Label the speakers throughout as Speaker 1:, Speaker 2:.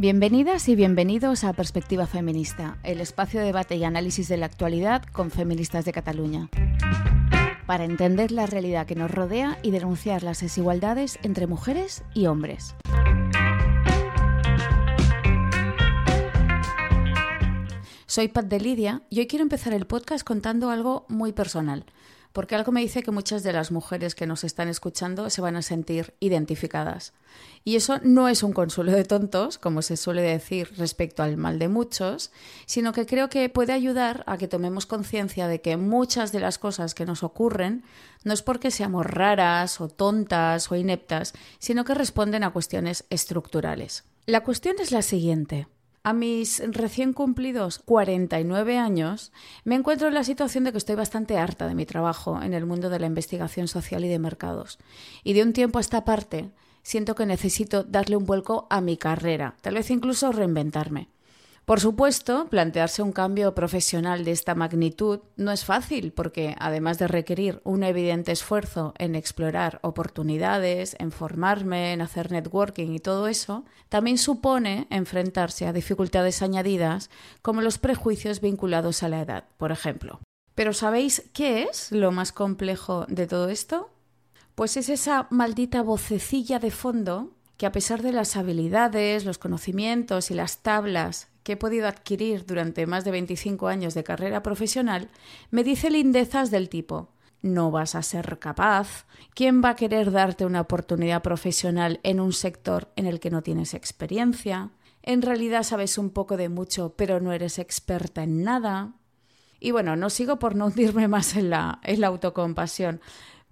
Speaker 1: Bienvenidas y bienvenidos a Perspectiva Feminista, el espacio de debate y análisis de la actualidad con feministas de Cataluña. Para entender la realidad que nos rodea y denunciar las desigualdades entre mujeres y hombres. Soy Pat de Lidia y hoy quiero empezar el podcast contando algo muy personal porque algo me dice que muchas de las mujeres que nos están escuchando se van a sentir identificadas. Y eso no es un consuelo de tontos, como se suele decir respecto al mal de muchos, sino que creo que puede ayudar a que tomemos conciencia de que muchas de las cosas que nos ocurren no es porque seamos raras o tontas o ineptas, sino que responden a cuestiones estructurales. La cuestión es la siguiente. A mis recién cumplidos 49 años, me encuentro en la situación de que estoy bastante harta de mi trabajo en el mundo de la investigación social y de mercados. Y de un tiempo a esta parte, siento que necesito darle un vuelco a mi carrera, tal vez incluso reinventarme. Por supuesto, plantearse un cambio profesional de esta magnitud no es fácil porque, además de requerir un evidente esfuerzo en explorar oportunidades, en formarme, en hacer networking y todo eso, también supone enfrentarse a dificultades añadidas como los prejuicios vinculados a la edad, por ejemplo. Pero ¿sabéis qué es lo más complejo de todo esto? Pues es esa maldita vocecilla de fondo que a pesar de las habilidades, los conocimientos y las tablas que he podido adquirir durante más de 25 años de carrera profesional, me dice lindezas del tipo no vas a ser capaz, ¿quién va a querer darte una oportunidad profesional en un sector en el que no tienes experiencia? En realidad sabes un poco de mucho, pero no eres experta en nada. Y bueno, no sigo por no hundirme más en la, en la autocompasión,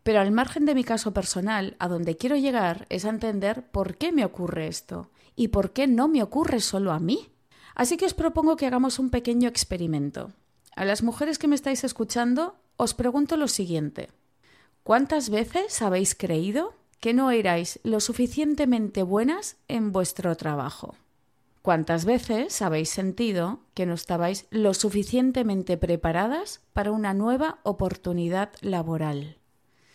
Speaker 1: pero al margen de mi caso personal, a donde quiero llegar es a entender por qué me ocurre esto y por qué no me ocurre solo a mí. Así que os propongo que hagamos un pequeño experimento. A las mujeres que me estáis escuchando, os pregunto lo siguiente. ¿Cuántas veces habéis creído que no erais lo suficientemente buenas en vuestro trabajo? ¿Cuántas veces habéis sentido que no estabais lo suficientemente preparadas para una nueva oportunidad laboral?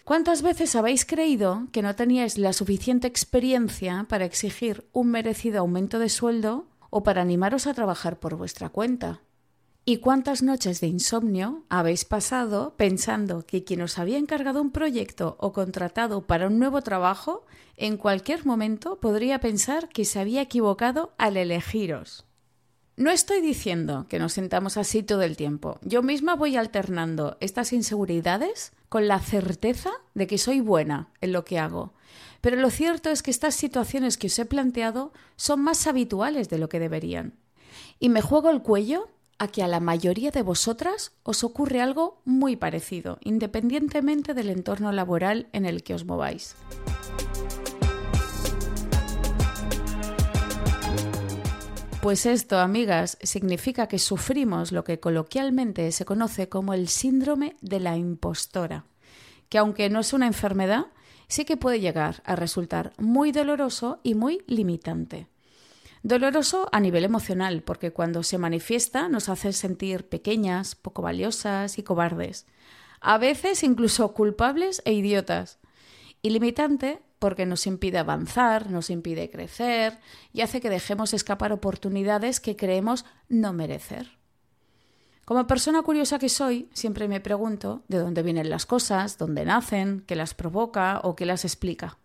Speaker 1: ¿Cuántas veces habéis creído que no teníais la suficiente experiencia para exigir un merecido aumento de sueldo o para animaros a trabajar por vuestra cuenta. ¿Y cuántas noches de insomnio habéis pasado pensando que quien os había encargado un proyecto o contratado para un nuevo trabajo en cualquier momento podría pensar que se había equivocado al elegiros? No estoy diciendo que nos sentamos así todo el tiempo. Yo misma voy alternando estas inseguridades con la certeza de que soy buena en lo que hago. Pero lo cierto es que estas situaciones que os he planteado son más habituales de lo que deberían. Y me juego el cuello a que a la mayoría de vosotras os ocurre algo muy parecido, independientemente del entorno laboral en el que os mováis. Pues esto, amigas, significa que sufrimos lo que coloquialmente se conoce como el síndrome de la impostora, que aunque no es una enfermedad, sí que puede llegar a resultar muy doloroso y muy limitante. Doloroso a nivel emocional, porque cuando se manifiesta nos hace sentir pequeñas, poco valiosas y cobardes, a veces incluso culpables e idiotas. Y limitante porque nos impide avanzar, nos impide crecer y hace que dejemos escapar oportunidades que creemos no merecer. Como persona curiosa que soy, siempre me pregunto de dónde vienen las cosas, dónde nacen, qué las provoca o qué las explica.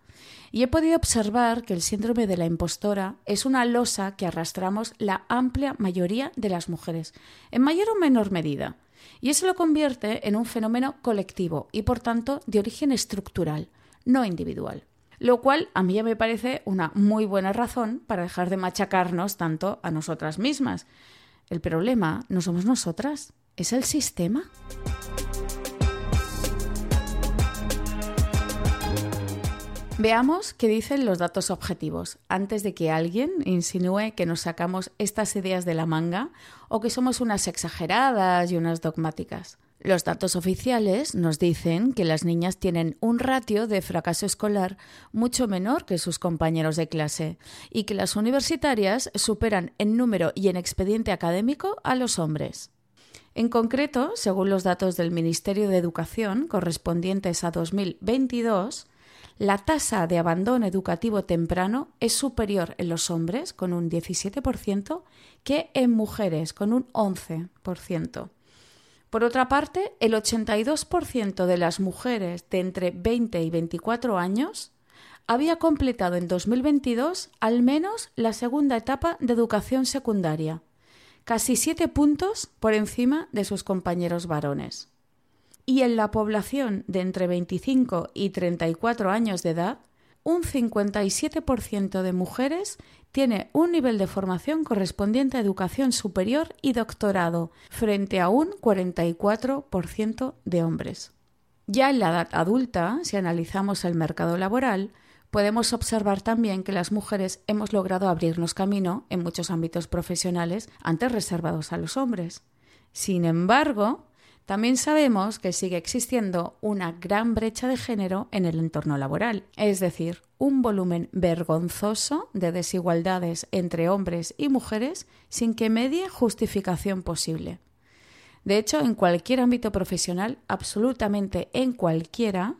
Speaker 1: Y he podido observar que el síndrome de la impostora es una losa que arrastramos la amplia mayoría de las mujeres, en mayor o menor medida. Y eso lo convierte en un fenómeno colectivo y, por tanto, de origen estructural, no individual lo cual a mí ya me parece una muy buena razón para dejar de machacarnos tanto a nosotras mismas. El problema no somos nosotras, es el sistema. Veamos qué dicen los datos objetivos, antes de que alguien insinúe que nos sacamos estas ideas de la manga o que somos unas exageradas y unas dogmáticas. Los datos oficiales nos dicen que las niñas tienen un ratio de fracaso escolar mucho menor que sus compañeros de clase y que las universitarias superan en número y en expediente académico a los hombres. En concreto, según los datos del Ministerio de Educación correspondientes a 2022, La tasa de abandono educativo temprano es superior en los hombres, con un 17%, que en mujeres, con un 11%. Por otra parte, el 82% de las mujeres de entre 20 y 24 años había completado en 2022 al menos la segunda etapa de educación secundaria, casi siete puntos por encima de sus compañeros varones. Y en la población de entre 25 y 34 años de edad, un 57% de mujeres tiene un nivel de formación correspondiente a educación superior y doctorado, frente a un 44% de hombres. Ya en la edad adulta, si analizamos el mercado laboral, podemos observar también que las mujeres hemos logrado abrirnos camino en muchos ámbitos profesionales antes reservados a los hombres. Sin embargo, también sabemos que sigue existiendo una gran brecha de género en el entorno laboral, es decir, un volumen vergonzoso de desigualdades entre hombres y mujeres sin que medie justificación posible. De hecho, en cualquier ámbito profesional, absolutamente en cualquiera,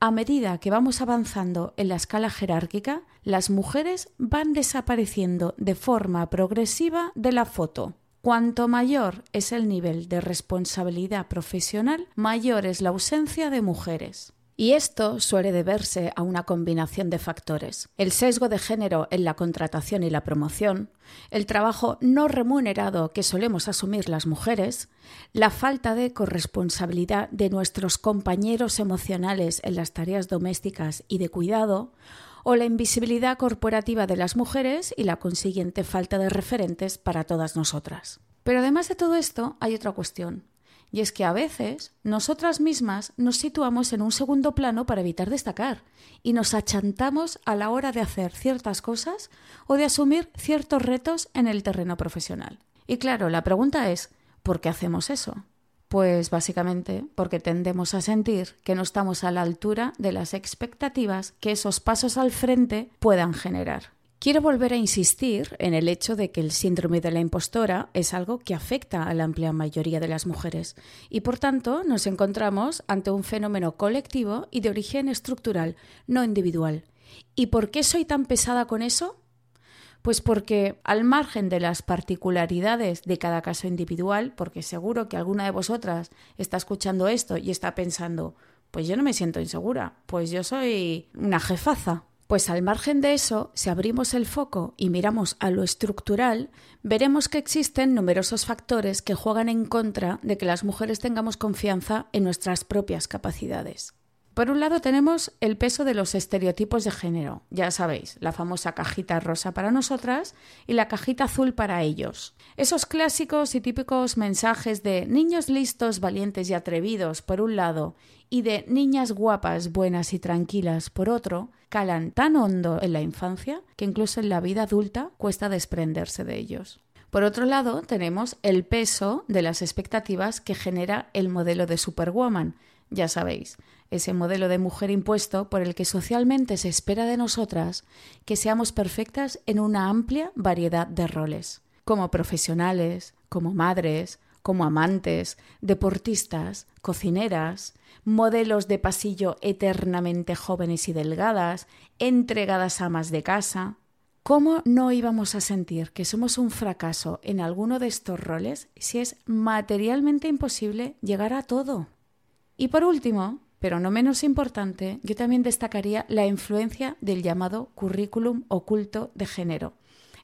Speaker 1: a medida que vamos avanzando en la escala jerárquica, las mujeres van desapareciendo de forma progresiva de la foto. Cuanto mayor es el nivel de responsabilidad profesional, mayor es la ausencia de mujeres. Y esto suele deberse a una combinación de factores. El sesgo de género en la contratación y la promoción, el trabajo no remunerado que solemos asumir las mujeres, la falta de corresponsabilidad de nuestros compañeros emocionales en las tareas domésticas y de cuidado, o la invisibilidad corporativa de las mujeres y la consiguiente falta de referentes para todas nosotras. Pero además de todo esto, hay otra cuestión, y es que a veces nosotras mismas nos situamos en un segundo plano para evitar destacar y nos achantamos a la hora de hacer ciertas cosas o de asumir ciertos retos en el terreno profesional. Y claro, la pregunta es, ¿por qué hacemos eso? Pues básicamente porque tendemos a sentir que no estamos a la altura de las expectativas que esos pasos al frente puedan generar. Quiero volver a insistir en el hecho de que el síndrome de la impostora es algo que afecta a la amplia mayoría de las mujeres y por tanto nos encontramos ante un fenómeno colectivo y de origen estructural, no individual. ¿Y por qué soy tan pesada con eso? Pues porque al margen de las particularidades de cada caso individual, porque seguro que alguna de vosotras está escuchando esto y está pensando, pues yo no me siento insegura, pues yo soy una jefaza. Pues al margen de eso, si abrimos el foco y miramos a lo estructural, veremos que existen numerosos factores que juegan en contra de que las mujeres tengamos confianza en nuestras propias capacidades. Por un lado tenemos el peso de los estereotipos de género, ya sabéis, la famosa cajita rosa para nosotras y la cajita azul para ellos. Esos clásicos y típicos mensajes de niños listos, valientes y atrevidos, por un lado, y de niñas guapas, buenas y tranquilas, por otro, calan tan hondo en la infancia que incluso en la vida adulta cuesta desprenderse de ellos. Por otro lado, tenemos el peso de las expectativas que genera el modelo de Superwoman, ya sabéis, ese modelo de mujer impuesto por el que socialmente se espera de nosotras que seamos perfectas en una amplia variedad de roles, como profesionales, como madres, como amantes, deportistas, cocineras, modelos de pasillo eternamente jóvenes y delgadas, entregadas amas de casa. ¿Cómo no íbamos a sentir que somos un fracaso en alguno de estos roles si es materialmente imposible llegar a todo? Y por último, pero no menos importante, yo también destacaría la influencia del llamado currículum oculto de género.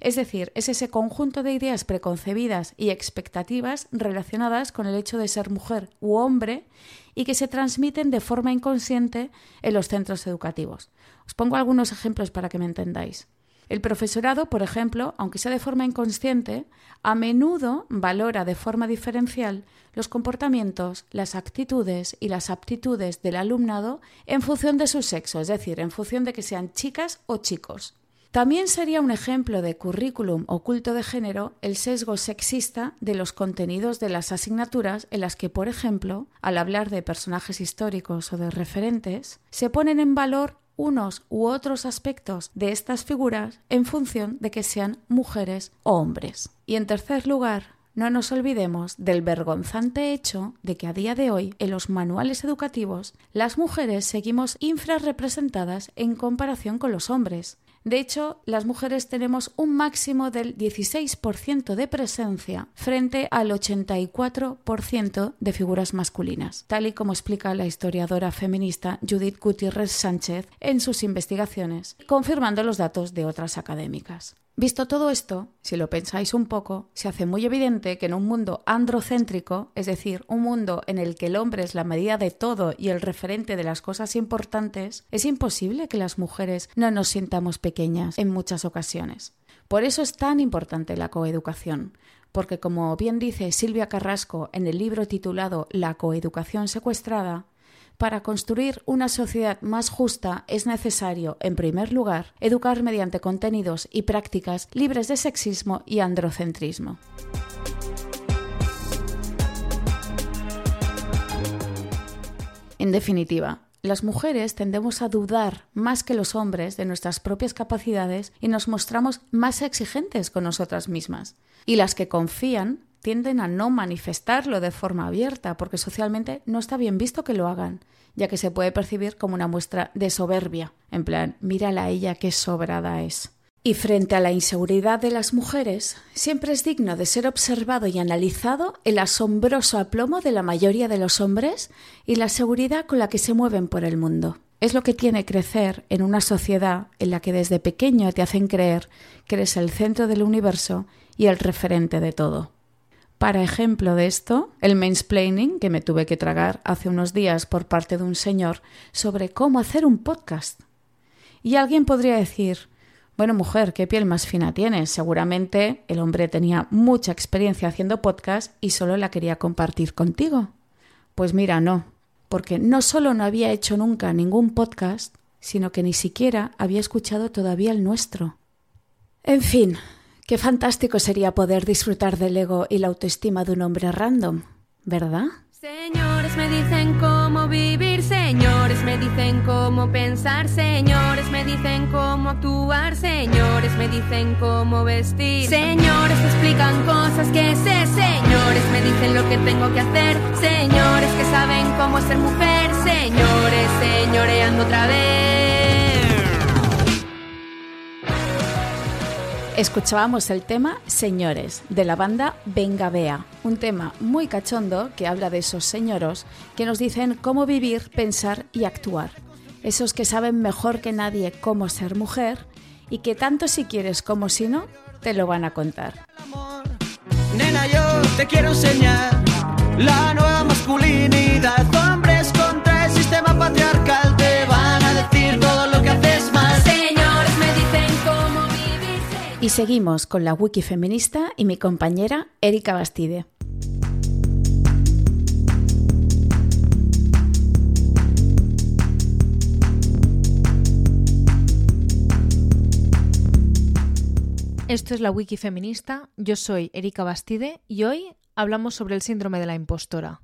Speaker 1: Es decir, es ese conjunto de ideas preconcebidas y expectativas relacionadas con el hecho de ser mujer u hombre y que se transmiten de forma inconsciente en los centros educativos. Os pongo algunos ejemplos para que me entendáis. El profesorado, por ejemplo, aunque sea de forma inconsciente, a menudo valora de forma diferencial los comportamientos, las actitudes y las aptitudes del alumnado en función de su sexo, es decir, en función de que sean chicas o chicos. También sería un ejemplo de currículum oculto de género el sesgo sexista de los contenidos de las asignaturas en las que, por ejemplo, al hablar de personajes históricos o de referentes, se ponen en valor unos u otros aspectos de estas figuras en función de que sean mujeres o hombres. Y en tercer lugar, no nos olvidemos del vergonzante hecho de que a día de hoy en los manuales educativos las mujeres seguimos infrarrepresentadas en comparación con los hombres. De hecho, las mujeres tenemos un máximo del 16% de presencia frente al 84% de figuras masculinas, tal y como explica la historiadora feminista Judith Gutiérrez Sánchez en sus investigaciones, confirmando los datos de otras académicas. Visto todo esto, si lo pensáis un poco, se hace muy evidente que en un mundo androcéntrico, es decir, un mundo en el que el hombre es la medida de todo y el referente de las cosas importantes, es imposible que las mujeres no nos sintamos pequeñas en muchas ocasiones. Por eso es tan importante la coeducación, porque como bien dice Silvia Carrasco en el libro titulado La coeducación secuestrada, para construir una sociedad más justa es necesario, en primer lugar, educar mediante contenidos y prácticas libres de sexismo y androcentrismo. En definitiva, las mujeres tendemos a dudar más que los hombres de nuestras propias capacidades y nos mostramos más exigentes con nosotras mismas. Y las que confían tienden a no manifestarlo de forma abierta porque socialmente no está bien visto que lo hagan, ya que se puede percibir como una muestra de soberbia, en plan, mírala a ella qué sobrada es. Y frente a la inseguridad de las mujeres, siempre es digno de ser observado y analizado el asombroso aplomo de la mayoría de los hombres y la seguridad con la que se mueven por el mundo. Es lo que tiene crecer en una sociedad en la que desde pequeño te hacen creer que eres el centro del universo y el referente de todo. Para ejemplo de esto, el mansplaining que me tuve que tragar hace unos días por parte de un señor sobre cómo hacer un podcast. Y alguien podría decir, bueno, mujer, ¿qué piel más fina tienes? Seguramente el hombre tenía mucha experiencia haciendo podcast y solo la quería compartir contigo. Pues mira, no, porque no solo no había hecho nunca ningún podcast, sino que ni siquiera había escuchado todavía el nuestro. En fin, Qué fantástico sería poder disfrutar del ego y la autoestima de un hombre random, ¿verdad?
Speaker 2: Señores me dicen cómo vivir, señores me dicen cómo pensar, señores me dicen cómo actuar, señores me dicen cómo vestir, señores me explican cosas que sé, señores me dicen lo que tengo que hacer, señores que saben cómo ser mujer, señores señoreando otra vez.
Speaker 1: Escuchábamos el tema Señores de la banda Venga Bea, un tema muy cachondo que habla de esos señoros que nos dicen cómo vivir, pensar y actuar. Esos que saben mejor que nadie cómo ser mujer y que tanto si quieres como si no, te lo van a contar.
Speaker 3: Nena, yo te quiero enseñar la nueva masculinidad.
Speaker 1: Y seguimos con la wiki feminista y mi compañera Erika Bastide.
Speaker 4: Esto es la Wiki Feminista, yo soy Erika Bastide y hoy hablamos sobre el síndrome de la impostora.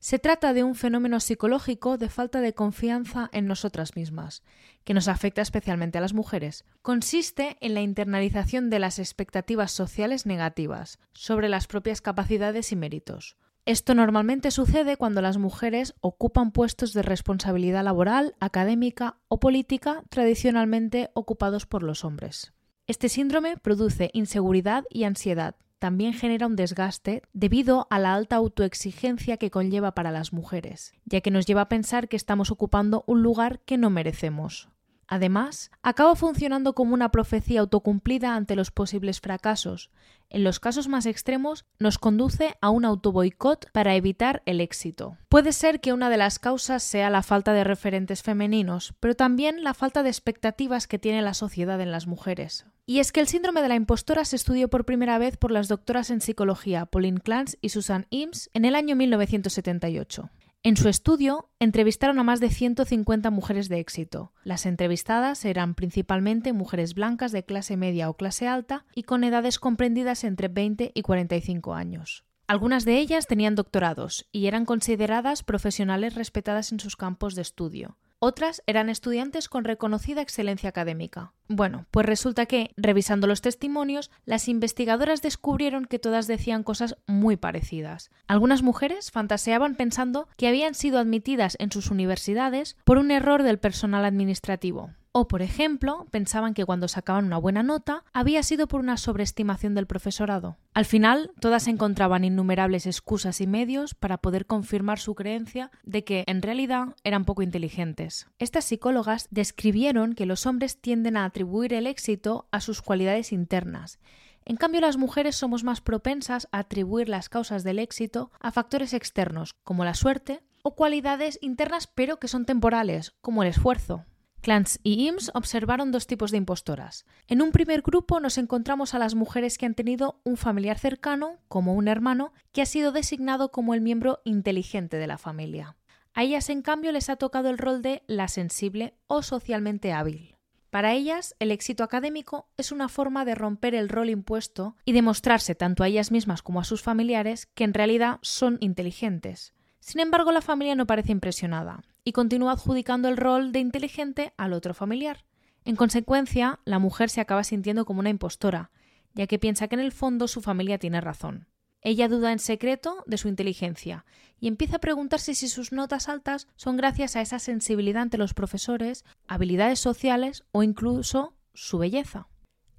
Speaker 4: Se trata de un fenómeno psicológico de falta de confianza en nosotras mismas, que nos afecta especialmente a las mujeres. Consiste en la internalización de las expectativas sociales negativas sobre las propias capacidades y méritos. Esto normalmente sucede cuando las mujeres ocupan puestos de responsabilidad laboral, académica o política tradicionalmente ocupados por los hombres. Este síndrome produce inseguridad y ansiedad. También genera un desgaste debido a la alta autoexigencia que conlleva para las mujeres, ya que nos lleva a pensar que estamos ocupando un lugar que no merecemos. Además, acaba funcionando como una profecía autocumplida ante los posibles fracasos. En los casos más extremos, nos conduce a un autoboicot para evitar el éxito. Puede ser que una de las causas sea la falta de referentes femeninos, pero también la falta de expectativas que tiene la sociedad en las mujeres. Y es que el síndrome de la impostora se estudió por primera vez por las doctoras en psicología Pauline Clance y Susan Eames en el año 1978. En su estudio entrevistaron a más de 150 mujeres de éxito. Las entrevistadas eran principalmente mujeres blancas de clase media o clase alta y con edades comprendidas entre 20 y 45 años. Algunas de ellas tenían doctorados y eran consideradas profesionales respetadas en sus campos de estudio. Otras eran estudiantes con reconocida excelencia académica. Bueno, pues resulta que, revisando los testimonios, las investigadoras descubrieron que todas decían cosas muy parecidas. Algunas mujeres fantaseaban pensando que habían sido admitidas en sus universidades por un error del personal administrativo, o, por ejemplo, pensaban que cuando sacaban una buena nota había sido por una sobreestimación del profesorado. Al final, todas encontraban innumerables excusas y medios para poder confirmar su creencia de que, en realidad, eran poco inteligentes. Estas psicólogas describieron que los hombres tienden a atribuir el éxito a sus cualidades internas, en cambio, las mujeres somos más propensas a atribuir las causas del éxito a factores externos, como la suerte, o cualidades internas pero que son temporales, como el esfuerzo. Clance y IMS observaron dos tipos de impostoras. En un primer grupo nos encontramos a las mujeres que han tenido un familiar cercano, como un hermano, que ha sido designado como el miembro inteligente de la familia. A ellas, en cambio, les ha tocado el rol de la sensible o socialmente hábil. Para ellas, el éxito académico es una forma de romper el rol impuesto y demostrarse tanto a ellas mismas como a sus familiares que en realidad son inteligentes. Sin embargo, la familia no parece impresionada y continúa adjudicando el rol de inteligente al otro familiar. En consecuencia, la mujer se acaba sintiendo como una impostora, ya que piensa que en el fondo su familia tiene razón. Ella duda en secreto de su inteligencia y empieza a preguntarse si sus notas altas son gracias a esa sensibilidad ante los profesores, habilidades sociales o incluso su belleza.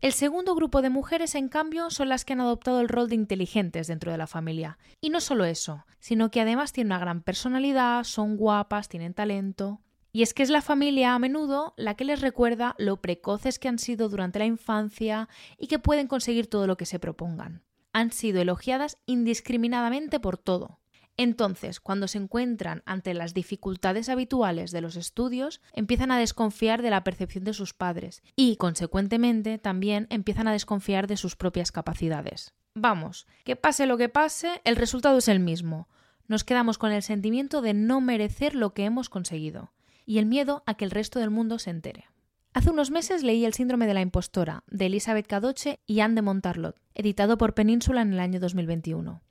Speaker 4: El segundo grupo de mujeres, en cambio, son las que han adoptado el rol de inteligentes dentro de la familia. Y no solo eso, sino que además tienen una gran personalidad, son guapas, tienen talento. Y es que es la familia a menudo la que les recuerda lo precoces que han sido durante la infancia y que pueden conseguir todo lo que se propongan. Han sido elogiadas indiscriminadamente por todo, entonces, cuando se encuentran ante las dificultades habituales de los estudios, empiezan a desconfiar de la percepción de sus padres y, consecuentemente, también empiezan a desconfiar de sus propias capacidades. Vamos, que pase lo que pase, el resultado es el mismo. Nos quedamos con el sentimiento de no merecer lo que hemos conseguido y el miedo a que el resto del mundo se entere. Hace unos meses leí El síndrome de la impostora, de Elizabeth Cadoche y Anne de Montarlot, editado por Península en el año 2021.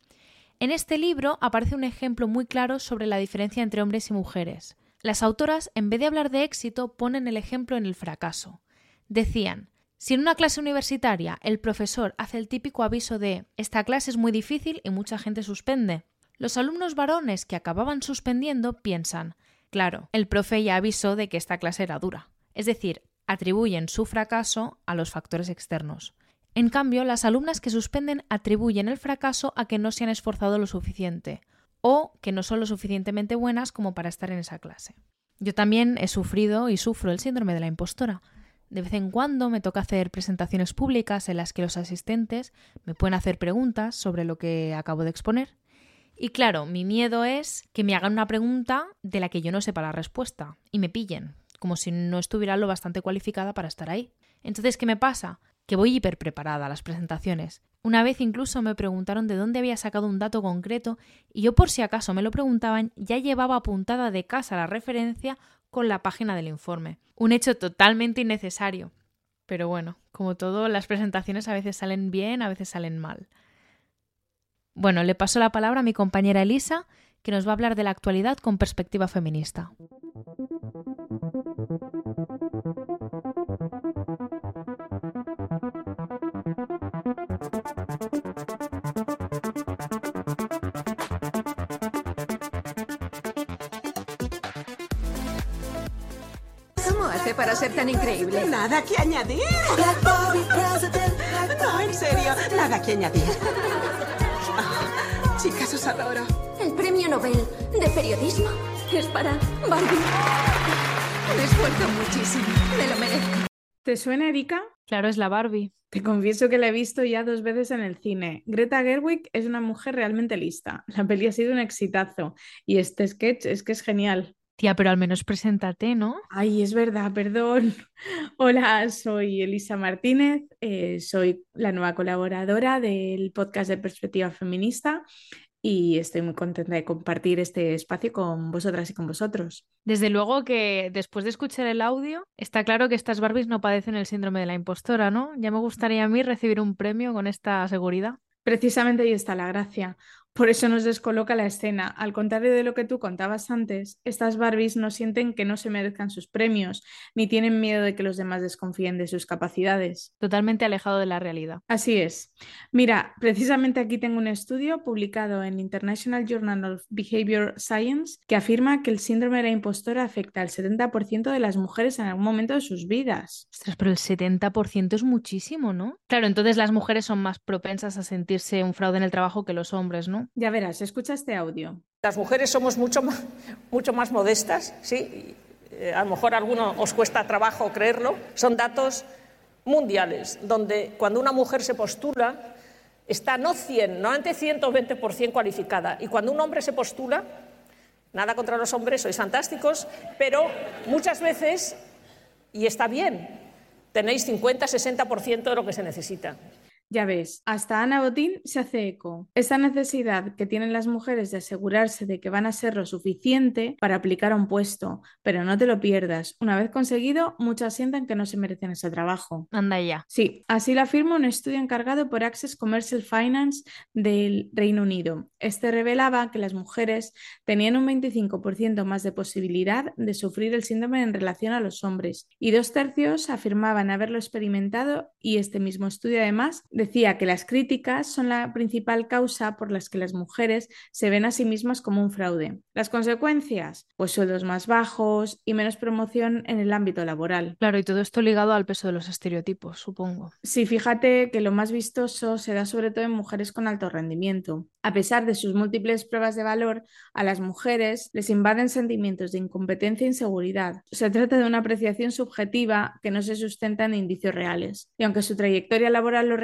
Speaker 4: En este libro aparece un ejemplo muy claro sobre la diferencia entre hombres y mujeres. Las autoras, en vez de hablar de éxito, ponen el ejemplo en el fracaso. Decían, si en una clase universitaria el profesor hace el típico aviso de esta clase es muy difícil y mucha gente suspende, los alumnos varones que acababan suspendiendo piensan, claro, el profe ya avisó de que esta clase era dura. Es decir, atribuyen su fracaso a los factores externos. En cambio, las alumnas que suspenden atribuyen el fracaso a que no se han esforzado lo suficiente o que no son lo suficientemente buenas como para estar en esa clase. Yo también he sufrido y sufro el síndrome de la impostora. De vez en cuando me toca hacer presentaciones públicas en las que los asistentes me pueden hacer preguntas sobre lo que acabo de exponer. Y claro, mi miedo es que me hagan una pregunta de la que yo no sepa la respuesta y me pillen, como si no estuviera lo bastante cualificada para estar ahí. Entonces, ¿qué me pasa? Que voy hiper preparada a las presentaciones. Una vez incluso me preguntaron de dónde había sacado un dato concreto y yo por si acaso me lo preguntaban ya llevaba apuntada de casa la referencia con la página del informe. Un hecho totalmente innecesario. Pero bueno, como todo, las presentaciones a veces salen bien, a veces salen mal. Bueno, le paso la palabra a mi compañera Elisa, que nos va a hablar de la actualidad con perspectiva feminista.
Speaker 5: Para ser tan increíble?
Speaker 6: Nada que añadir. No, en serio, nada que añadir. Ah, chicas, os adoro.
Speaker 5: El premio Nobel de periodismo es para Barbie. Me esfuerzo muchísimo. Me lo merezco.
Speaker 7: ¿Te suena, Erika?
Speaker 4: Claro, es la Barbie.
Speaker 7: Te confieso que la he visto ya dos veces en el cine. Greta Gerwig es una mujer realmente lista. La peli ha sido un exitazo y este sketch es que es genial.
Speaker 4: Tía, pero al menos preséntate, ¿no?
Speaker 7: Ay, es verdad, perdón. Hola, soy Elisa Martínez, eh, soy la nueva colaboradora del podcast de Perspectiva Feminista y estoy muy contenta de compartir este espacio con vosotras y con vosotros.
Speaker 4: Desde luego que después de escuchar el audio, está claro que estas Barbies no padecen el síndrome de la impostora, ¿no? Ya me gustaría a mí recibir un premio con esta seguridad.
Speaker 7: Precisamente ahí está la gracia. Por eso nos descoloca la escena. Al contrario de lo que tú contabas antes, estas Barbies no sienten que no se merezcan sus premios, ni tienen miedo de que los demás desconfíen de sus capacidades.
Speaker 4: Totalmente alejado de la realidad.
Speaker 7: Así es. Mira, precisamente aquí tengo un estudio publicado en International Journal of Behavior Science que afirma que el síndrome de la impostora afecta al 70% de las mujeres en algún momento de sus vidas.
Speaker 4: Ostras, pero el 70% es muchísimo, ¿no? Claro, entonces las mujeres son más propensas a sentirse un fraude en el trabajo que los hombres, ¿no?
Speaker 7: Ya verás, escucha este audio.
Speaker 8: Las mujeres somos mucho más, mucho más modestas, ¿sí? Eh, a lo mejor a alguno os cuesta trabajo creerlo. Son datos mundiales, donde cuando una mujer se postula, está no 100, no ante 120% cualificada. Y cuando un hombre se postula, nada contra los hombres, sois fantásticos, pero muchas veces, y está bien, tenéis 50-60% de lo que se necesita.
Speaker 7: Ya ves, hasta Ana Botín se hace eco. Esa necesidad que tienen las mujeres de asegurarse de que van a ser lo suficiente para aplicar a un puesto, pero no te lo pierdas. Una vez conseguido, muchas sienten que no se merecen ese trabajo.
Speaker 4: Anda ya.
Speaker 7: Sí, así lo afirma un estudio encargado por Access Commercial Finance del Reino Unido. Este revelaba que las mujeres tenían un 25% más de posibilidad de sufrir el síndrome en relación a los hombres y dos tercios afirmaban haberlo experimentado y este mismo estudio además decía que las críticas son la principal causa por las que las mujeres se ven a sí mismas como un fraude. Las consecuencias, pues sueldos más bajos y menos promoción en el ámbito laboral.
Speaker 4: Claro, y todo esto ligado al peso de los estereotipos, supongo.
Speaker 7: Sí, fíjate que lo más vistoso se da sobre todo en mujeres con alto rendimiento. A pesar de sus múltiples pruebas de valor, a las mujeres les invaden sentimientos de incompetencia e inseguridad. Se trata de una apreciación subjetiva que no se sustenta en indicios reales. Y aunque su trayectoria laboral lo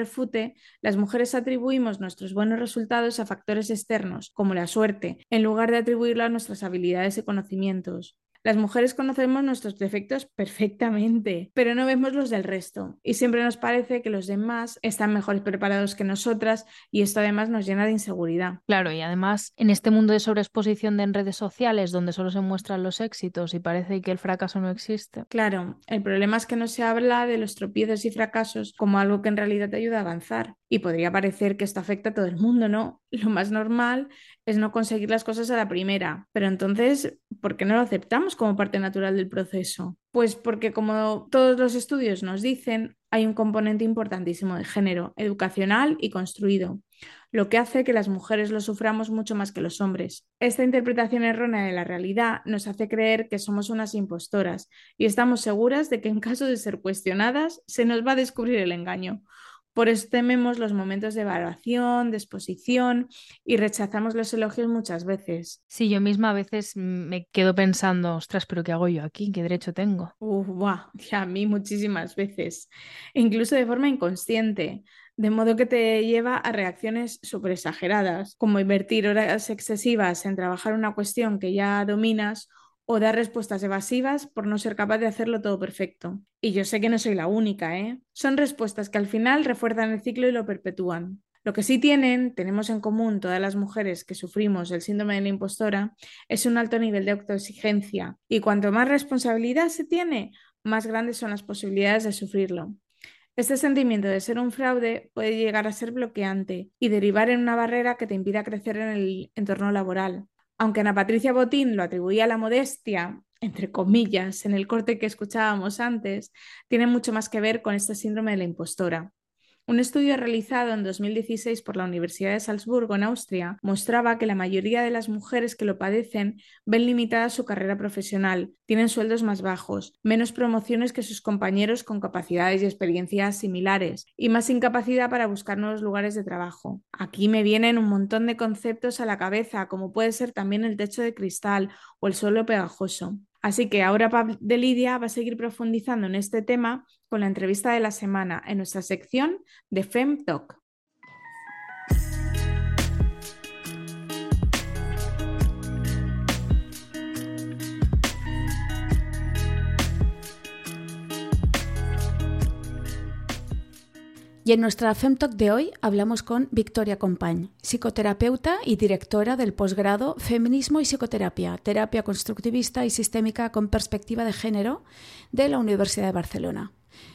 Speaker 7: las mujeres atribuimos nuestros buenos resultados a factores externos, como la suerte, en lugar de atribuirlo a nuestras habilidades y conocimientos. Las mujeres conocemos nuestros defectos perfectamente, pero no vemos los del resto. Y siempre nos parece que los demás están mejor preparados que nosotras y esto además nos llena de inseguridad.
Speaker 4: Claro, y además en este mundo de sobreexposición de en redes sociales donde solo se muestran los éxitos y parece que el fracaso no existe.
Speaker 7: Claro, el problema es que no se habla de los tropiezos y fracasos como algo que en realidad te ayuda a avanzar. Y podría parecer que esto afecta a todo el mundo, ¿no? Lo más normal es no conseguir las cosas a la primera. Pero entonces, ¿por qué no lo aceptamos como parte natural del proceso? Pues porque como todos los estudios nos dicen, hay un componente importantísimo de género, educacional y construido, lo que hace que las mujeres lo suframos mucho más que los hombres. Esta interpretación errónea de la realidad nos hace creer que somos unas impostoras y estamos seguras de que en caso de ser cuestionadas se nos va a descubrir el engaño por eso tememos los momentos de evaluación, de exposición y rechazamos los elogios muchas veces.
Speaker 4: Sí, yo misma a veces me quedo pensando, ostras, pero ¿qué hago yo aquí? ¿Qué derecho tengo?
Speaker 7: Uf, buah, a mí muchísimas veces, incluso de forma inconsciente. De modo que te lleva a reacciones súper exageradas, como invertir horas excesivas en trabajar una cuestión que ya dominas o dar respuestas evasivas por no ser capaz de hacerlo todo perfecto. Y yo sé que no soy la única, ¿eh? Son respuestas que al final refuerzan el ciclo y lo perpetúan. Lo que sí tienen, tenemos en común todas las mujeres que sufrimos el síndrome de la impostora, es un alto nivel de autoexigencia. Y cuanto más responsabilidad se tiene, más grandes son las posibilidades de sufrirlo. Este sentimiento de ser un fraude puede llegar a ser bloqueante y derivar en una barrera que te impida crecer en el entorno laboral. Aunque Ana Patricia Botín lo atribuía a la modestia, entre comillas, en el corte que escuchábamos antes, tiene mucho más que ver con este síndrome de la impostora. Un estudio realizado en 2016 por la Universidad de Salzburgo, en Austria, mostraba que la mayoría de las mujeres que lo padecen ven limitada su carrera profesional, tienen sueldos más bajos, menos promociones que sus compañeros con capacidades y experiencias similares y más incapacidad para buscar nuevos lugares de trabajo. Aquí me vienen un montón de conceptos a la cabeza, como puede ser también el techo de cristal o el suelo pegajoso. Así que ahora Pab de Lidia va a seguir profundizando en este tema con la entrevista de la semana en nuestra sección de Fem
Speaker 1: Y en nuestra FemTalk de hoy hablamos con Victoria Compañ, psicoterapeuta y directora del posgrado Feminismo y Psicoterapia, Terapia Constructivista y Sistémica con Perspectiva de Género de la Universidad de Barcelona.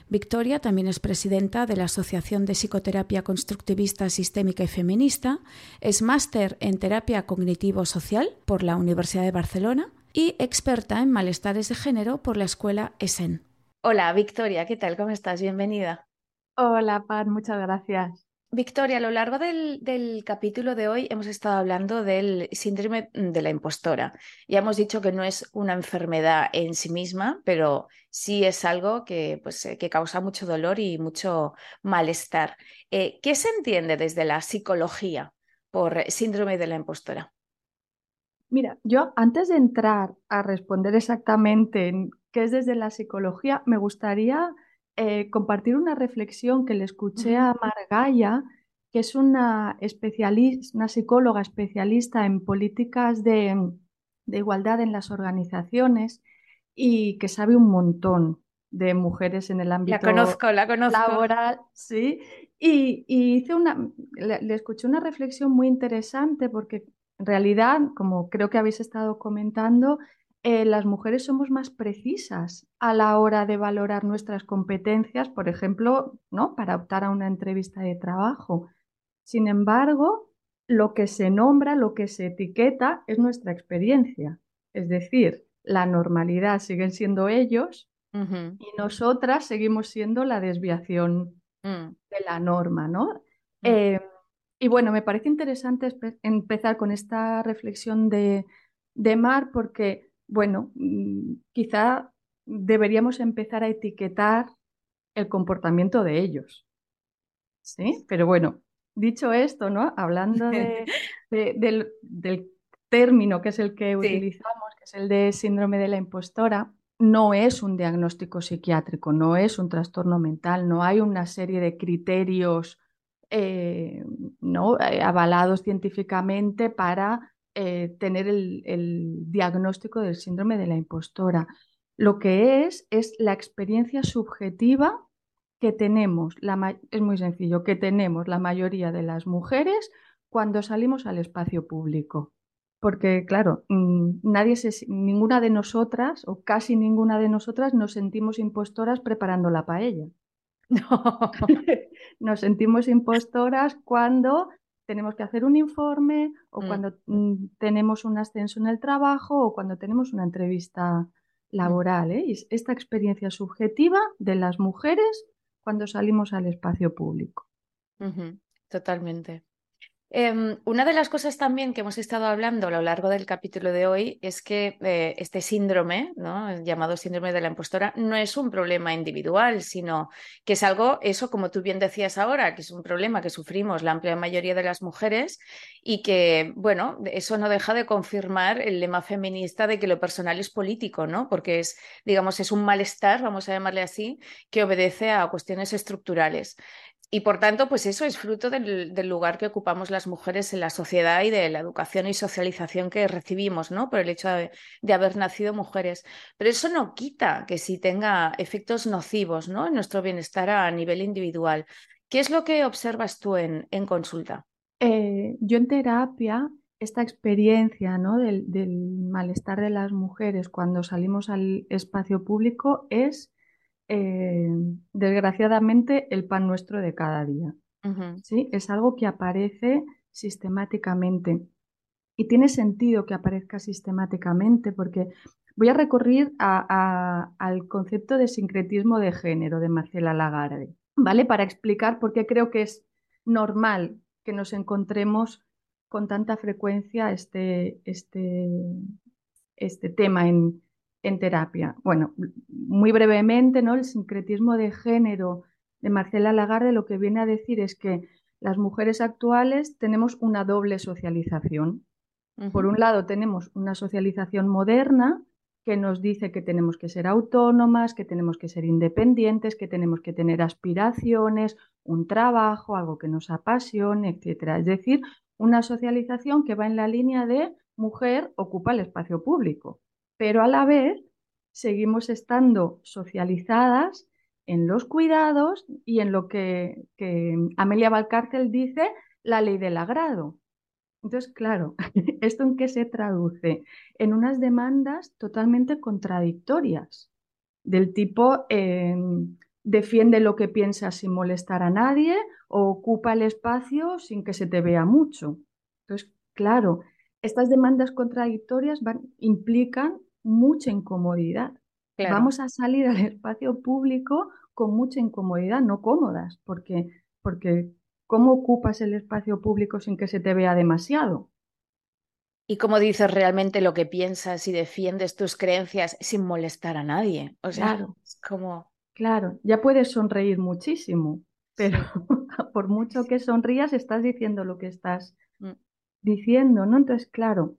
Speaker 1: Victoria también es presidenta de la Asociación de Psicoterapia Constructivista, Sistémica y Feminista, es máster en Terapia Cognitivo-Social por la Universidad de Barcelona y experta en malestares de género por la Escuela ESEN. Hola, Victoria, ¿qué tal? ¿Cómo estás? Bienvenida.
Speaker 9: Hola, Pat, muchas gracias.
Speaker 1: Victoria, a lo largo del, del, capítulo de hoy hemos estado hablando del síndrome de la impostora. Ya hemos dicho que no es una enfermedad en sí misma, pero sí es algo que, pues, eh, que causa mucho dolor y mucho malestar. Eh, ¿Qué se entiende desde la psicología por síndrome de la impostora?
Speaker 9: Mira, yo antes de entrar a responder exactamente en qué es desde la psicología, me gustaría eh, compartir una reflexión que le escuché a Margaya, que es una, especialista, una psicóloga especialista en políticas de, igualdad en las organizaciones y que sabe un montón de mujeres en el ámbito
Speaker 1: la conozco, la conozco.
Speaker 9: laboral. Sí, y, hice una, le, escuché una reflexión muy interesante porque en realidad, como creo que habéis estado comentando, eh, las mujeres somos más precisas a la hora de valorar nuestras competencias, por ejemplo, ¿no? para optar a una entrevista de trabajo. Sin embargo, lo que se nombra, lo que se etiqueta es nuestra experiencia. Es decir, la normalidad siguen siendo ellos y nosotras seguimos siendo la desviación mm. de la norma, ¿no? Mm. Eh, y bueno, me parece interesante empezar con esta reflexión de, de Mar porque bueno, mm, quizá deberíamos empezar a etiquetar el comportamiento de ellos. ¿Sí? Pero bueno, dicho esto, ¿no? Hablando del, término que es el que utilizamos, que es el de síndrome de la impostora, no es un diagnóstico psiquiátrico, no es un trastorno mental, no hay una serie de criterios eh, ¿no? Eh, avalados científicamente para eh, tener el, diagnóstico del síndrome de la impostora. Lo que es es la experiencia subjetiva que tenemos, es muy sencillo, que tenemos la mayoría de las mujeres cuando salimos al espacio público. Porque, claro, mm, nadie ninguna de nosotras, o casi ninguna de nosotras, nos sentimos impostoras preparando la paella. No. nos sentimos impostoras cuando tenemos que hacer un informe o mm. cuando mm, tenemos un ascenso en el trabajo o cuando tenemos una entrevista mm. laboral. ¿eh? esta experiencia subjetiva de las mujeres cuando salimos al espacio público.
Speaker 1: Totalmente. Em, una de las cosas también que hemos estado hablando a lo largo del capítulo de hoy es que eh, este síndrome, llamado síndrome de la impostora, no es un problema individual, sino que es algo, eso como tú bien decías ahora, que es un problema que sufrimos la amplia mayoría de las mujeres y que, bueno, eso no deja de confirmar el lema feminista de que lo personal es político, ¿no? Porque es, digamos, es un malestar, vamos a llamarle así, que obedece a cuestiones estructurales. Y por tanto, pues eso es fruto del, lugar que ocupamos las mujeres en la sociedad y de la educación y socialización que recibimos, ¿no? Por el hecho de, haber nacido mujeres. Pero eso no quita que sí tenga efectos nocivos, ¿no? En nuestro bienestar a nivel individual. ¿Qué es lo que observas tú en, consulta?
Speaker 9: Eh, yo en terapia, esta experiencia ¿no? del malestar de las mujeres cuando salimos al espacio público es eh, desgraciadamente, el pan nuestro de cada día. ¿sí? Es algo que aparece sistemáticamente. Y tiene sentido que aparezca sistemáticamente porque voy a recurrir al concepto de sincretismo de género de Marcela Lagarde, ¿vale? Para explicar por qué creo que es normal que nos encontremos con tanta frecuencia este, este, este tema en, en terapia. Bueno, muy brevemente, ¿no? El sincretismo de género de Marcela Lagarde lo que viene a decir es que las mujeres actuales tenemos una doble socialización. Por un lado, tenemos una socialización moderna que nos dice que tenemos que ser autónomas, que tenemos que ser independientes, que tenemos que tener aspiraciones, un trabajo, algo que nos apasione, etc. Es decir, una socialización que va en la línea de mujer ocupa el espacio público pero a la vez seguimos estando socializadas en los cuidados y en lo que, que Amelia Valcárcel dice, la ley del agrado. Entonces, claro, ¿esto en qué se traduce? En unas demandas totalmente contradictorias, del tipo eh, defiende lo que piensas sin molestar a nadie o ocupa el espacio sin que se te vea mucho. Entonces, claro, estas demandas contradictorias van, implican mucha incomodidad. Vamos a salir al espacio público con mucha incomodidad, no cómodas, porque, porque ¿cómo ocupas el espacio público sin que se te vea demasiado?
Speaker 1: Y cómo dices realmente lo que piensas y defiendes tus creencias sin molestar a nadie. O sea,
Speaker 9: claro.
Speaker 1: es como.
Speaker 9: Claro, ya puedes sonreír muchísimo, pero por mucho que sonrías, estás diciendo lo que estás mm. diciendo, ¿no? Entonces, claro,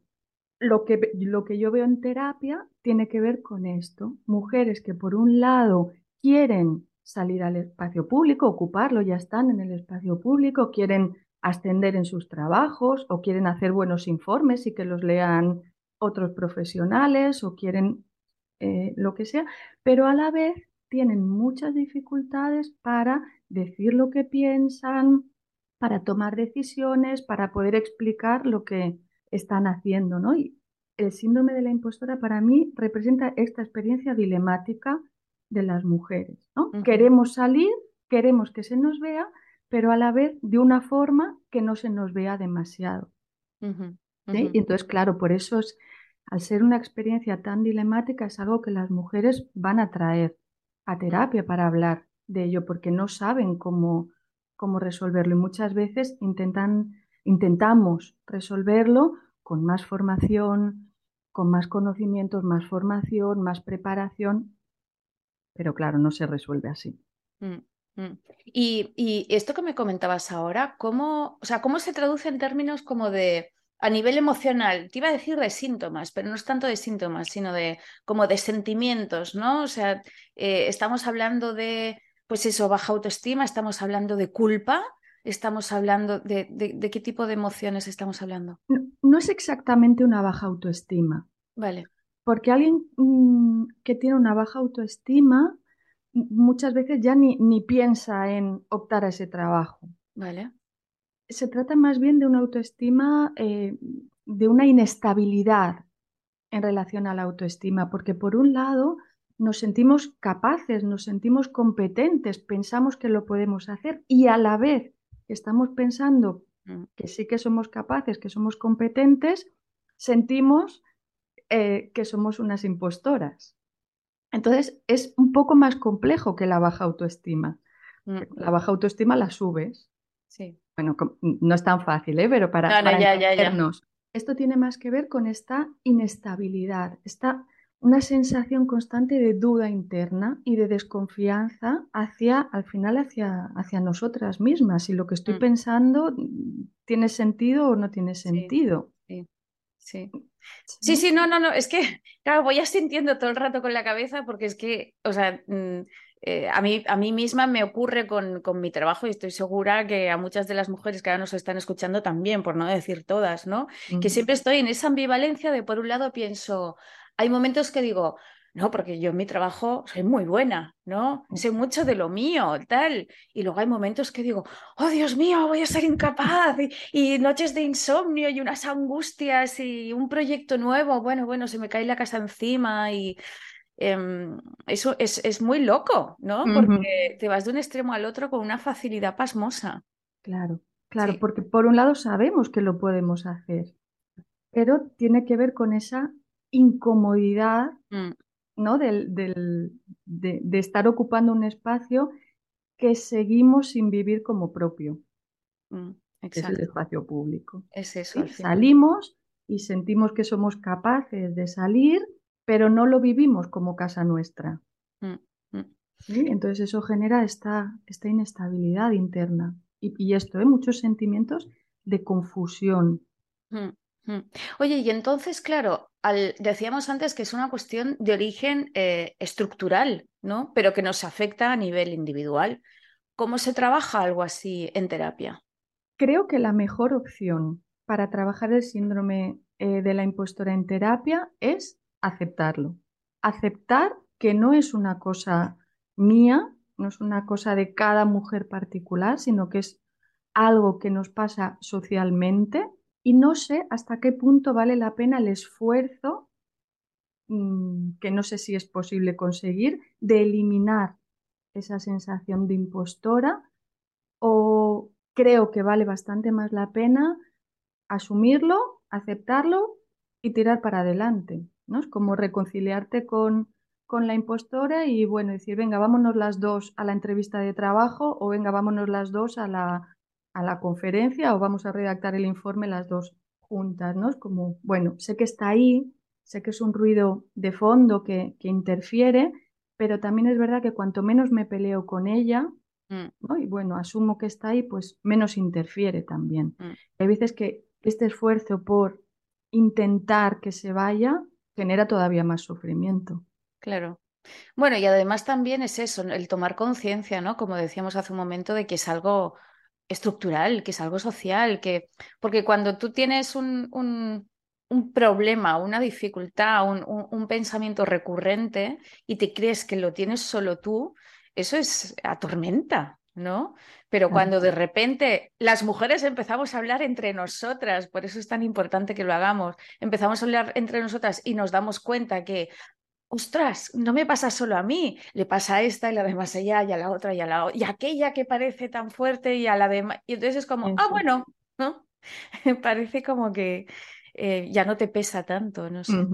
Speaker 9: lo que, lo que yo veo en terapia tiene que ver con esto. Mujeres que por un lado quieren salir al espacio público, ocuparlo, ya están en el espacio público, quieren ascender en sus trabajos o quieren hacer buenos informes y que los lean otros profesionales o quieren eh, lo que sea, pero a la vez tienen muchas dificultades para decir lo que piensan, para tomar decisiones, para poder explicar lo que están haciendo, ¿no? Y el síndrome de la impostora para mí representa esta experiencia dilemática de las mujeres. ¿no? Queremos salir, queremos que se nos vea, pero a la vez de una forma que no se nos vea demasiado. Y entonces, claro, por eso es, al ser una experiencia tan dilemática, es algo que las mujeres van a traer a terapia para hablar de ello, porque no saben cómo, cómo resolverlo. Y muchas veces intentan, intentamos resolverlo con más formación, con más conocimientos, más formación, más preparación, pero claro, no se resuelve así. Mm,
Speaker 1: mm. Y, esto que me comentabas ahora, ¿cómo, o sea, ¿cómo se traduce en términos como de a nivel emocional? Te iba a decir de síntomas, pero no es tanto de síntomas, sino de como de sentimientos, ¿no? O sea, eh, estamos hablando de, pues eso, baja autoestima, estamos hablando de culpa, estamos hablando de, de, qué tipo de emociones estamos hablando.
Speaker 9: no, es exactamente una baja autoestima.
Speaker 1: Vale.
Speaker 9: Porque alguien mm, que tiene una baja autoestima muchas veces ya ni, ni, piensa en optar a ese trabajo.
Speaker 1: Vale.
Speaker 9: Se trata más bien de una autoestima, eh, de una inestabilidad en relación a la autoestima, porque por un lado nos sentimos capaces, nos sentimos competentes, pensamos que lo podemos hacer y a la vez estamos pensando mm. que sí que somos capaces, que somos competentes, sentimos eh, que somos unas impostoras. Entonces es un poco más complejo que la baja autoestima. Mm. La baja autoestima la subes.
Speaker 1: Sí.
Speaker 9: Bueno, no es tan fácil, ¿eh? pero para, esto tiene más que ver con esta inestabilidad, esta una sensación constante de duda interna y de desconfianza hacia, al final, hacia, hacia nosotras mismas. Si lo que estoy mm. pensando tiene sentido o no tiene sentido.
Speaker 1: Sí, sí. Sí, sí, no, no, no, es que, claro, voy sintiendo todo el rato con la cabeza porque es que, o sea, mm, eh, a, mí, a mí misma me ocurre con, con, mi trabajo y estoy segura que a muchas de las mujeres que ahora nos están escuchando también, por no decir todas, ¿no? Que siempre estoy en esa ambivalencia de, por un lado, pienso, hay momentos que digo, no, porque yo en mi trabajo soy muy buena, ¿no? Sé mucho de lo mío, tal. Y luego hay momentos que digo, oh Dios mío, voy a ser incapaz. Y, noches de insomnio y unas angustias y un proyecto nuevo. Bueno, bueno, se me cae la casa encima y em, eso es, es, muy loco, ¿no? Porque te vas de un extremo al otro con una facilidad pasmosa.
Speaker 9: Claro, claro, porque por un lado sabemos que lo podemos hacer, pero tiene que ver con esa incomodidad mm. ¿no? Del, de, estar ocupando un espacio que seguimos sin vivir como propio. Mm, es el espacio público.
Speaker 1: Es eso.
Speaker 9: Salimos y sentimos que somos capaces de salir, pero no lo vivimos como casa nuestra. Mm, mm. Entonces eso genera esta, esta inestabilidad interna. Y, esto, ¿eh? muchos sentimientos de confusión.
Speaker 1: Oye, y entonces, claro, decíamos antes que es una cuestión de origen eh, estructural, ¿no? Pero que nos afecta a nivel individual. ¿Cómo se trabaja algo así en terapia?
Speaker 9: Creo que la mejor opción para trabajar el síndrome eh, de la impostora en terapia es aceptarlo. Aceptar que no es una cosa mía, no es una cosa de cada mujer particular, sino que es algo que nos pasa socialmente y no sé hasta qué punto vale la pena el esfuerzo, mm, que no sé si es posible conseguir, de eliminar esa sensación de impostora o creo que vale bastante más la pena asumirlo, aceptarlo y tirar para adelante, ¿no? Es como reconciliarte con, con la impostora y bueno, decir, venga, vámonos las dos a la entrevista de trabajo o venga, vámonos las dos a la, a la conferencia o vamos a redactar el informe las dos juntas, ¿no? Es como, bueno, sé que está ahí, sé que es un ruido de fondo que, que interfiere, pero también es verdad que cuanto menos me peleo con ella,
Speaker 1: Mm,
Speaker 9: ¿no? Y bueno, asumo que está ahí, pues menos interfiere también.
Speaker 1: mm.
Speaker 9: Hay veces que este esfuerzo por intentar que se vaya genera todavía más sufrimiento.
Speaker 1: Claro. Bueno, y además también es eso, el tomar conciencia, ¿no? Como decíamos hace un momento, de que es algo estructural, que es algo social, que porque cuando tú tienes un, un, un problema, una dificultad, un, un, pensamiento recurrente y te crees que lo tienes solo tú, eso es atormenta, ¿no? Pero cuando de repente las mujeres empezamos a hablar entre nosotras, por eso es tan importante que lo hagamos, empezamos a hablar entre nosotras y nos damos cuenta que, ostras, no me pasa solo a mí, le pasa a esta y la demás allá y a la otra y a la otra, y aquella que parece tan fuerte y a la demás. Y entonces es como, ah, bueno, ¿no? Parece como que eh, ya no te pesa tanto, no sé.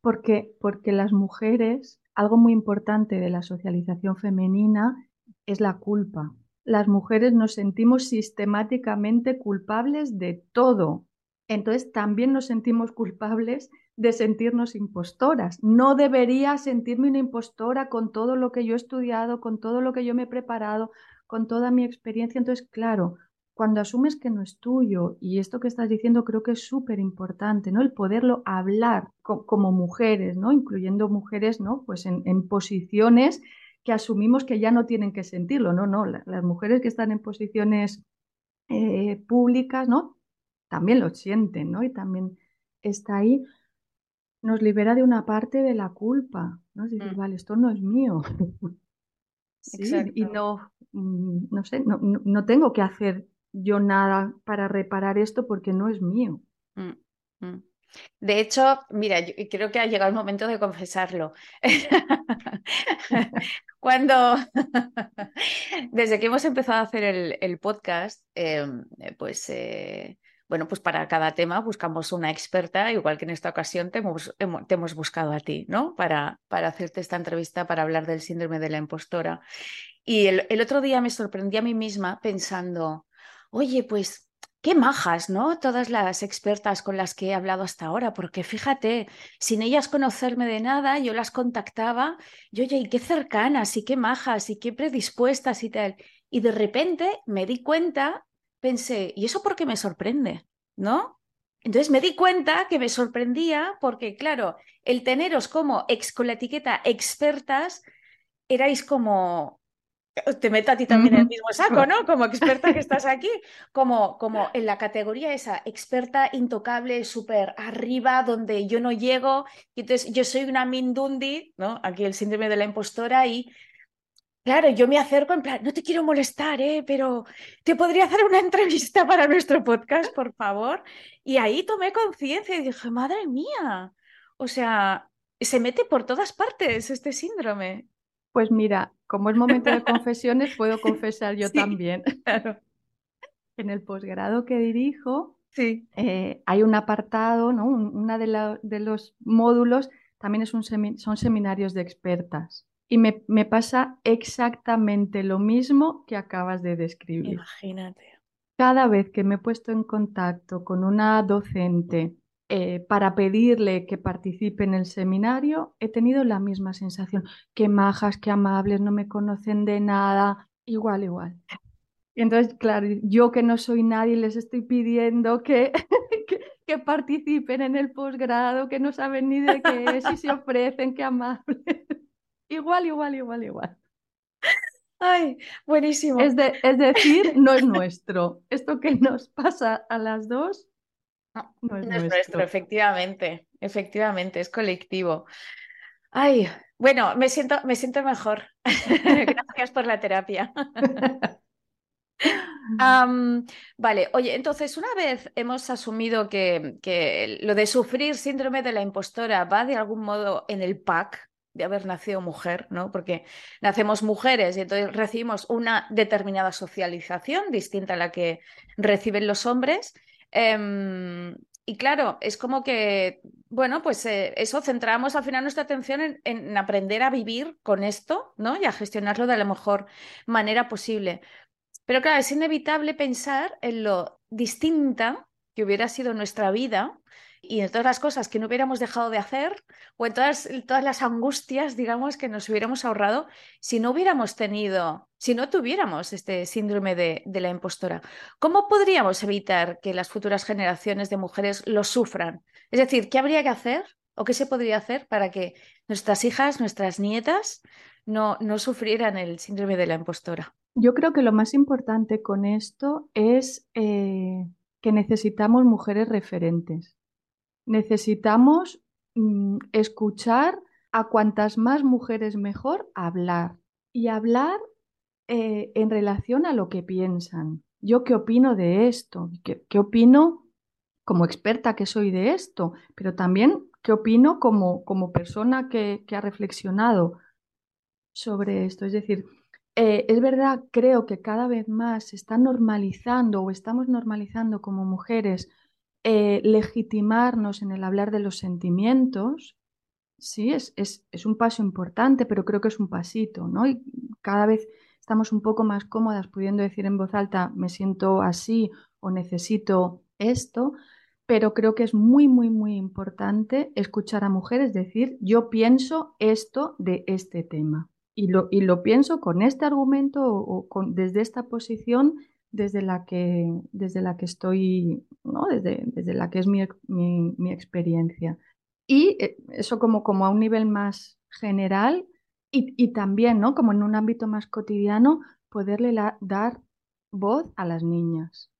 Speaker 9: Porque, porque las mujeres, algo muy importante de la socialización femenina es la culpa. Las mujeres nos sentimos sistemáticamente culpables de todo. Entonces también nos sentimos culpables de sentirnos impostoras. No debería sentirme una impostora con todo lo que yo he estudiado, con todo lo que yo me he preparado, con toda mi experiencia. Entonces, claro, cuando asumes que no es tuyo, y esto que estás diciendo creo que es súper importante, ¿no? El poderlo hablar co- como mujeres, ¿no? Incluyendo mujeres, ¿no? Pues en, posiciones que asumimos que ya no tienen que sentirlo, no, no, la- las mujeres que están en posiciones eh, públicas, ¿no? También lo sienten, ¿no? Y también está ahí, nos libera de una parte de la culpa, ¿no? Es decir,
Speaker 1: Mm.
Speaker 9: vale, esto no es mío. Sí, y no, mm, no sé, no, no, no tengo que hacer yo nada para reparar esto porque no es mío.
Speaker 1: Mm, mm. De hecho, mira, yo creo que ha llegado el momento de confesarlo. Cuando, desde que hemos empezado a hacer el, el podcast, eh, pues, eh, bueno, pues para cada tema buscamos una experta, igual que en esta ocasión te hemos, hemos buscado a ti, ¿no? Para, para hacerte esta entrevista, para hablar del síndrome de la impostora. Y el, el otro día me sorprendí a mí misma pensando, oye, pues qué majas, ¿no? Todas las expertas con las que he hablado hasta ahora, porque fíjate, sin ellas conocerme de nada, yo las contactaba y oye, y qué cercanas, y qué majas, y qué predispuestas y tal. Y de repente me di cuenta, pensé, ¿y eso por qué me sorprende? ¿No? Entonces me di cuenta que me sorprendía porque, claro, el teneros como ex con la etiqueta expertas, erais como te meto a ti también en el mismo saco, ¿no? Como experta que estás aquí, como, como en la categoría esa, experta intocable, súper arriba, donde yo no llego, y entonces yo soy una Mindundi, ¿no? Aquí el síndrome de la impostora, y claro, yo me acerco en plan, no te quiero molestar, ¿eh? Pero te podría hacer una entrevista para nuestro podcast, por favor. Y ahí tomé conciencia y dije, madre mía, o sea, se mete por todas partes este síndrome.
Speaker 9: Pues mira, como es momento de confesiones, puedo confesar yo
Speaker 1: Sí.
Speaker 9: también.
Speaker 1: Claro,
Speaker 9: En el posgrado que dirijo,
Speaker 1: sí.
Speaker 9: eh, hay un apartado, ¿no? Un- Una de, la- de los módulos también es un son seminarios de expertas. Y me, me pasa exactamente lo mismo que acabas de describir.
Speaker 1: Imagínate.
Speaker 9: Cada vez que me he puesto en contacto con una docente eh, para pedirle que participe en el seminario, he tenido la misma sensación. Qué majas, qué amables, no me conocen de nada. Igual, igual. Y entonces, claro, yo que no soy nadie, les estoy pidiendo que, que, que participen en el posgrado, que no saben ni de qué es y se ofrecen, qué amables. Igual, igual, igual, igual.
Speaker 1: Ay, buenísimo.
Speaker 9: Es, de- es decir, no es nuestro. Esto que nos pasa a las dos
Speaker 1: No,
Speaker 9: no es
Speaker 1: no es nuestro,
Speaker 9: nuestro.
Speaker 1: efectivamente, efectivamente, es colectivo. Ay, bueno, me siento, me siento mejor. Gracias por la terapia. vale, oye, entonces una vez hemos asumido que, que, lo de sufrir síndrome de la impostora va de algún modo en el pack de haber nacido mujer, ¿no? Porque nacemos mujeres y entonces recibimos una determinada socialización distinta a la que reciben los hombres. Em, y claro, es como que, bueno, pues eh, eso centramos al final nuestra atención en, en, aprender a vivir con esto, ¿no? Y a gestionarlo de la mejor manera posible. Pero claro, es inevitable pensar en lo distinta que hubiera sido nuestra vida y en todas las cosas que no hubiéramos dejado de hacer o en todas, todas las angustias, digamos, que nos hubiéramos ahorrado si no hubiéramos tenido, si no tuviéramos este síndrome de, de la impostora. ¿Cómo podríamos evitar que las futuras generaciones de mujeres lo sufran? Es decir, ¿qué habría que hacer o qué se podría hacer para que nuestras hijas, nuestras nietas, no, no sufrieran el síndrome de la impostora?
Speaker 9: Yo creo que lo más importante con esto es eh, que necesitamos mujeres referentes necesitamos mm, escuchar a cuantas más mujeres mejor hablar y hablar eh, en relación a lo que piensan. Yo qué opino de esto, ¿Qué, qué opino como experta que soy de esto, pero también qué opino como, como persona que, que ha reflexionado sobre esto. Es decir, eh, es verdad, creo que cada vez más se está normalizando o estamos normalizando como mujeres eh, legitimarnos en el hablar de los sentimientos, sí, es, es, es, un paso importante, pero creo que es un pasito, ¿no? Y cada vez estamos un poco más cómodas pudiendo decir en voz alta, me siento así o necesito esto, pero creo que es muy, muy, muy importante escuchar a mujeres decir, yo pienso esto de este tema. Y lo, y lo pienso con este argumento o, o con, desde esta posición desde la que, desde la que estoy, ¿no? desde, desde la que es mi, mi, mi experiencia. Y eh, eso como, como a un nivel más general y, y, también, ¿no? Como en un ámbito más cotidiano, poderle la, dar voz a las niñas.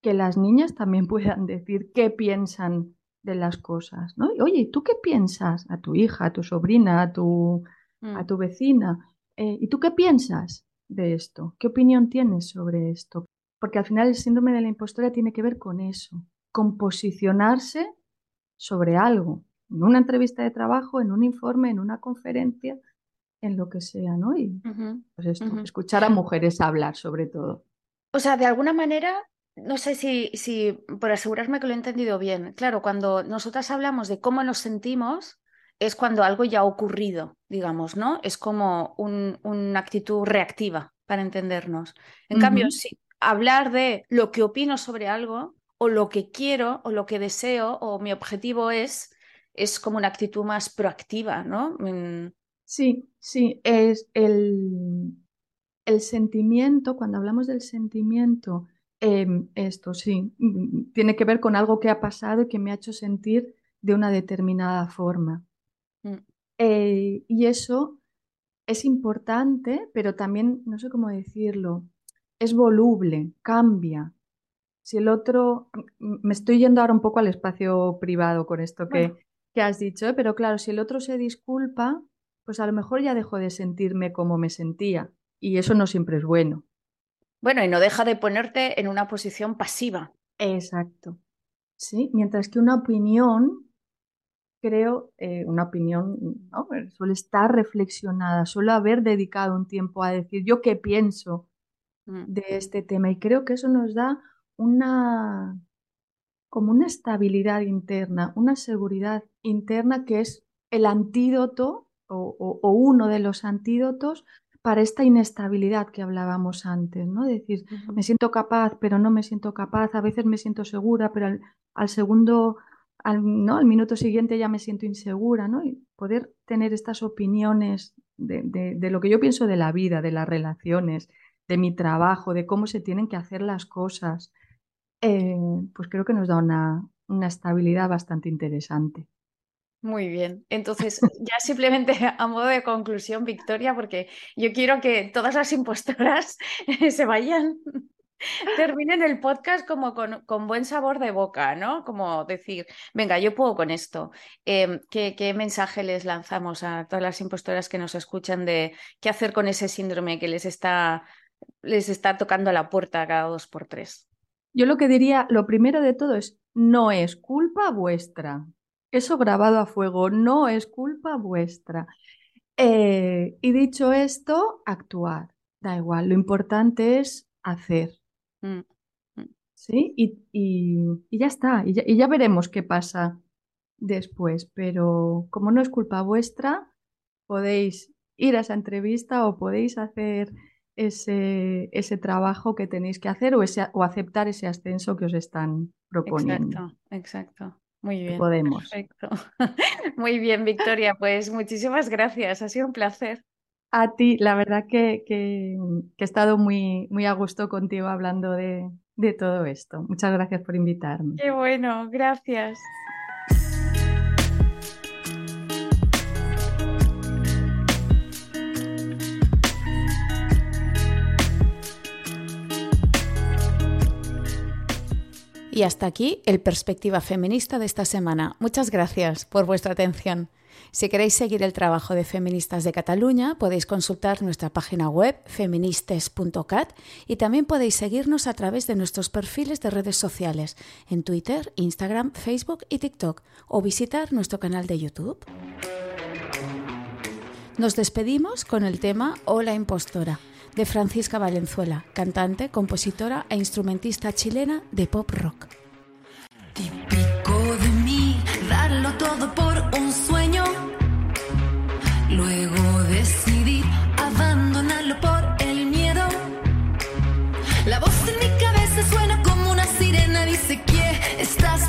Speaker 9: Que las niñas también puedan decir qué piensan de las cosas, ¿no? Oye, ¿tú qué piensas? A tu hija, a tu sobrina, a tu, mm. a tu vecina. Eh, ¿Y tú qué piensas de esto? ¿Qué opinión tienes sobre esto? Porque al final el síndrome de la impostora tiene que ver con eso, con posicionarse sobre algo, en una entrevista de trabajo, en un informe, en una conferencia, en lo que sea, ¿no? Y pues esto, escuchar a mujeres hablar sobre todo.
Speaker 1: O sea, de alguna manera, no sé si, si, por asegurarme que lo he entendido bien, claro, cuando nosotras hablamos de cómo nos sentimos, es cuando algo ya ha ocurrido, digamos, ¿no? Es como un, una actitud reactiva para entendernos. En cambio, si hablar de lo que opino sobre algo o lo que quiero o lo que deseo o mi objetivo es, es como una actitud más proactiva, ¿no?
Speaker 9: Sí, sí, es el, el sentimiento, cuando hablamos del sentimiento, em, esto sí, mm, tiene que ver con algo que ha pasado y que me ha hecho sentir de una determinada forma. Mm. Eh, y eso es importante, pero también, no sé cómo decirlo, es voluble, cambia. Si el otro, me estoy yendo ahora un poco al espacio privado con esto que, que has dicho, ¿eh? pero claro, si el otro se disculpa, pues a lo mejor ya dejo de sentirme como me sentía y eso no siempre es bueno.
Speaker 1: Bueno, y no deja de ponerte en una posición pasiva.
Speaker 9: Exacto. Sí, mientras que una opinión, creo, eh, una opinión ¿no? suele estar reflexionada, suele haber dedicado un tiempo a decir yo qué pienso. De este tema y creo que eso nos da una como una estabilidad interna, una seguridad interna que es el antídoto o, o, uno de los antídotos para esta inestabilidad que hablábamos antes, ¿no? Decir, me siento capaz, pero no me siento capaz, a veces me siento segura, pero al, al segundo, al, ¿no? al minuto siguiente ya me siento insegura, ¿no? Y poder tener estas opiniones de, de, de lo que yo pienso de la vida, de las relaciones, de mi trabajo, de cómo se tienen que hacer las cosas, eh, pues creo que nos da una, una estabilidad bastante interesante.
Speaker 1: Muy bien. Entonces, ya simplemente a modo de conclusión, Victoria, porque yo quiero que todas las impostoras se vayan terminen el podcast como con, con, buen sabor de boca, ¿no? Como decir, venga, yo puedo con esto. ¿qué, ¿qué, mensaje les lanzamos a todas las impostoras que nos escuchan de qué hacer con ese síndrome que les está, les está tocando la puerta cada dos por tres?
Speaker 9: Yo lo que diría, lo primero de todo es, no es culpa vuestra. Eso grabado a fuego, no es culpa vuestra. Eh, y dicho esto, actuar. Da igual, lo importante es hacer. Mm, mm. ¿Sí? Y, y, ya está, y ya, y ya, veremos qué pasa después. Pero como no es culpa vuestra, podéis ir a esa entrevista o podéis hacer ese, ese trabajo que tenéis que hacer o, ese, o aceptar ese ascenso que os están proponiendo.
Speaker 1: Exacto, exacto. Muy bien.
Speaker 9: Podemos.
Speaker 1: Perfecto. Muy bien, Victoria. Pues muchísimas gracias. Ha sido un placer.
Speaker 9: A ti, la verdad que, que, he estado muy, muy a gusto contigo hablando de, de todo esto. Muchas gracias por invitarme.
Speaker 1: Qué bueno, gracias. Y hasta aquí el Perspectiva Feminista de esta semana. Muchas gracias por vuestra atención. Si queréis seguir el trabajo de Feministas de Cataluña, podéis consultar nuestra página web feministes.cat y también podéis seguirnos a través de nuestros perfiles de redes sociales en Twitter, Instagram, Facebook y TikTok o visitar nuestro canal de YouTube. Nos despedimos con el tema Hola Impostora de Francisca Valenzuela, cantante, compositora e instrumentista chilena de pop rock.
Speaker 10: Típico de mí, darlo todo por un sueño. Luego decidí abandonarlo por el miedo. La voz en mi cabeza suena como una sirena, dice que estás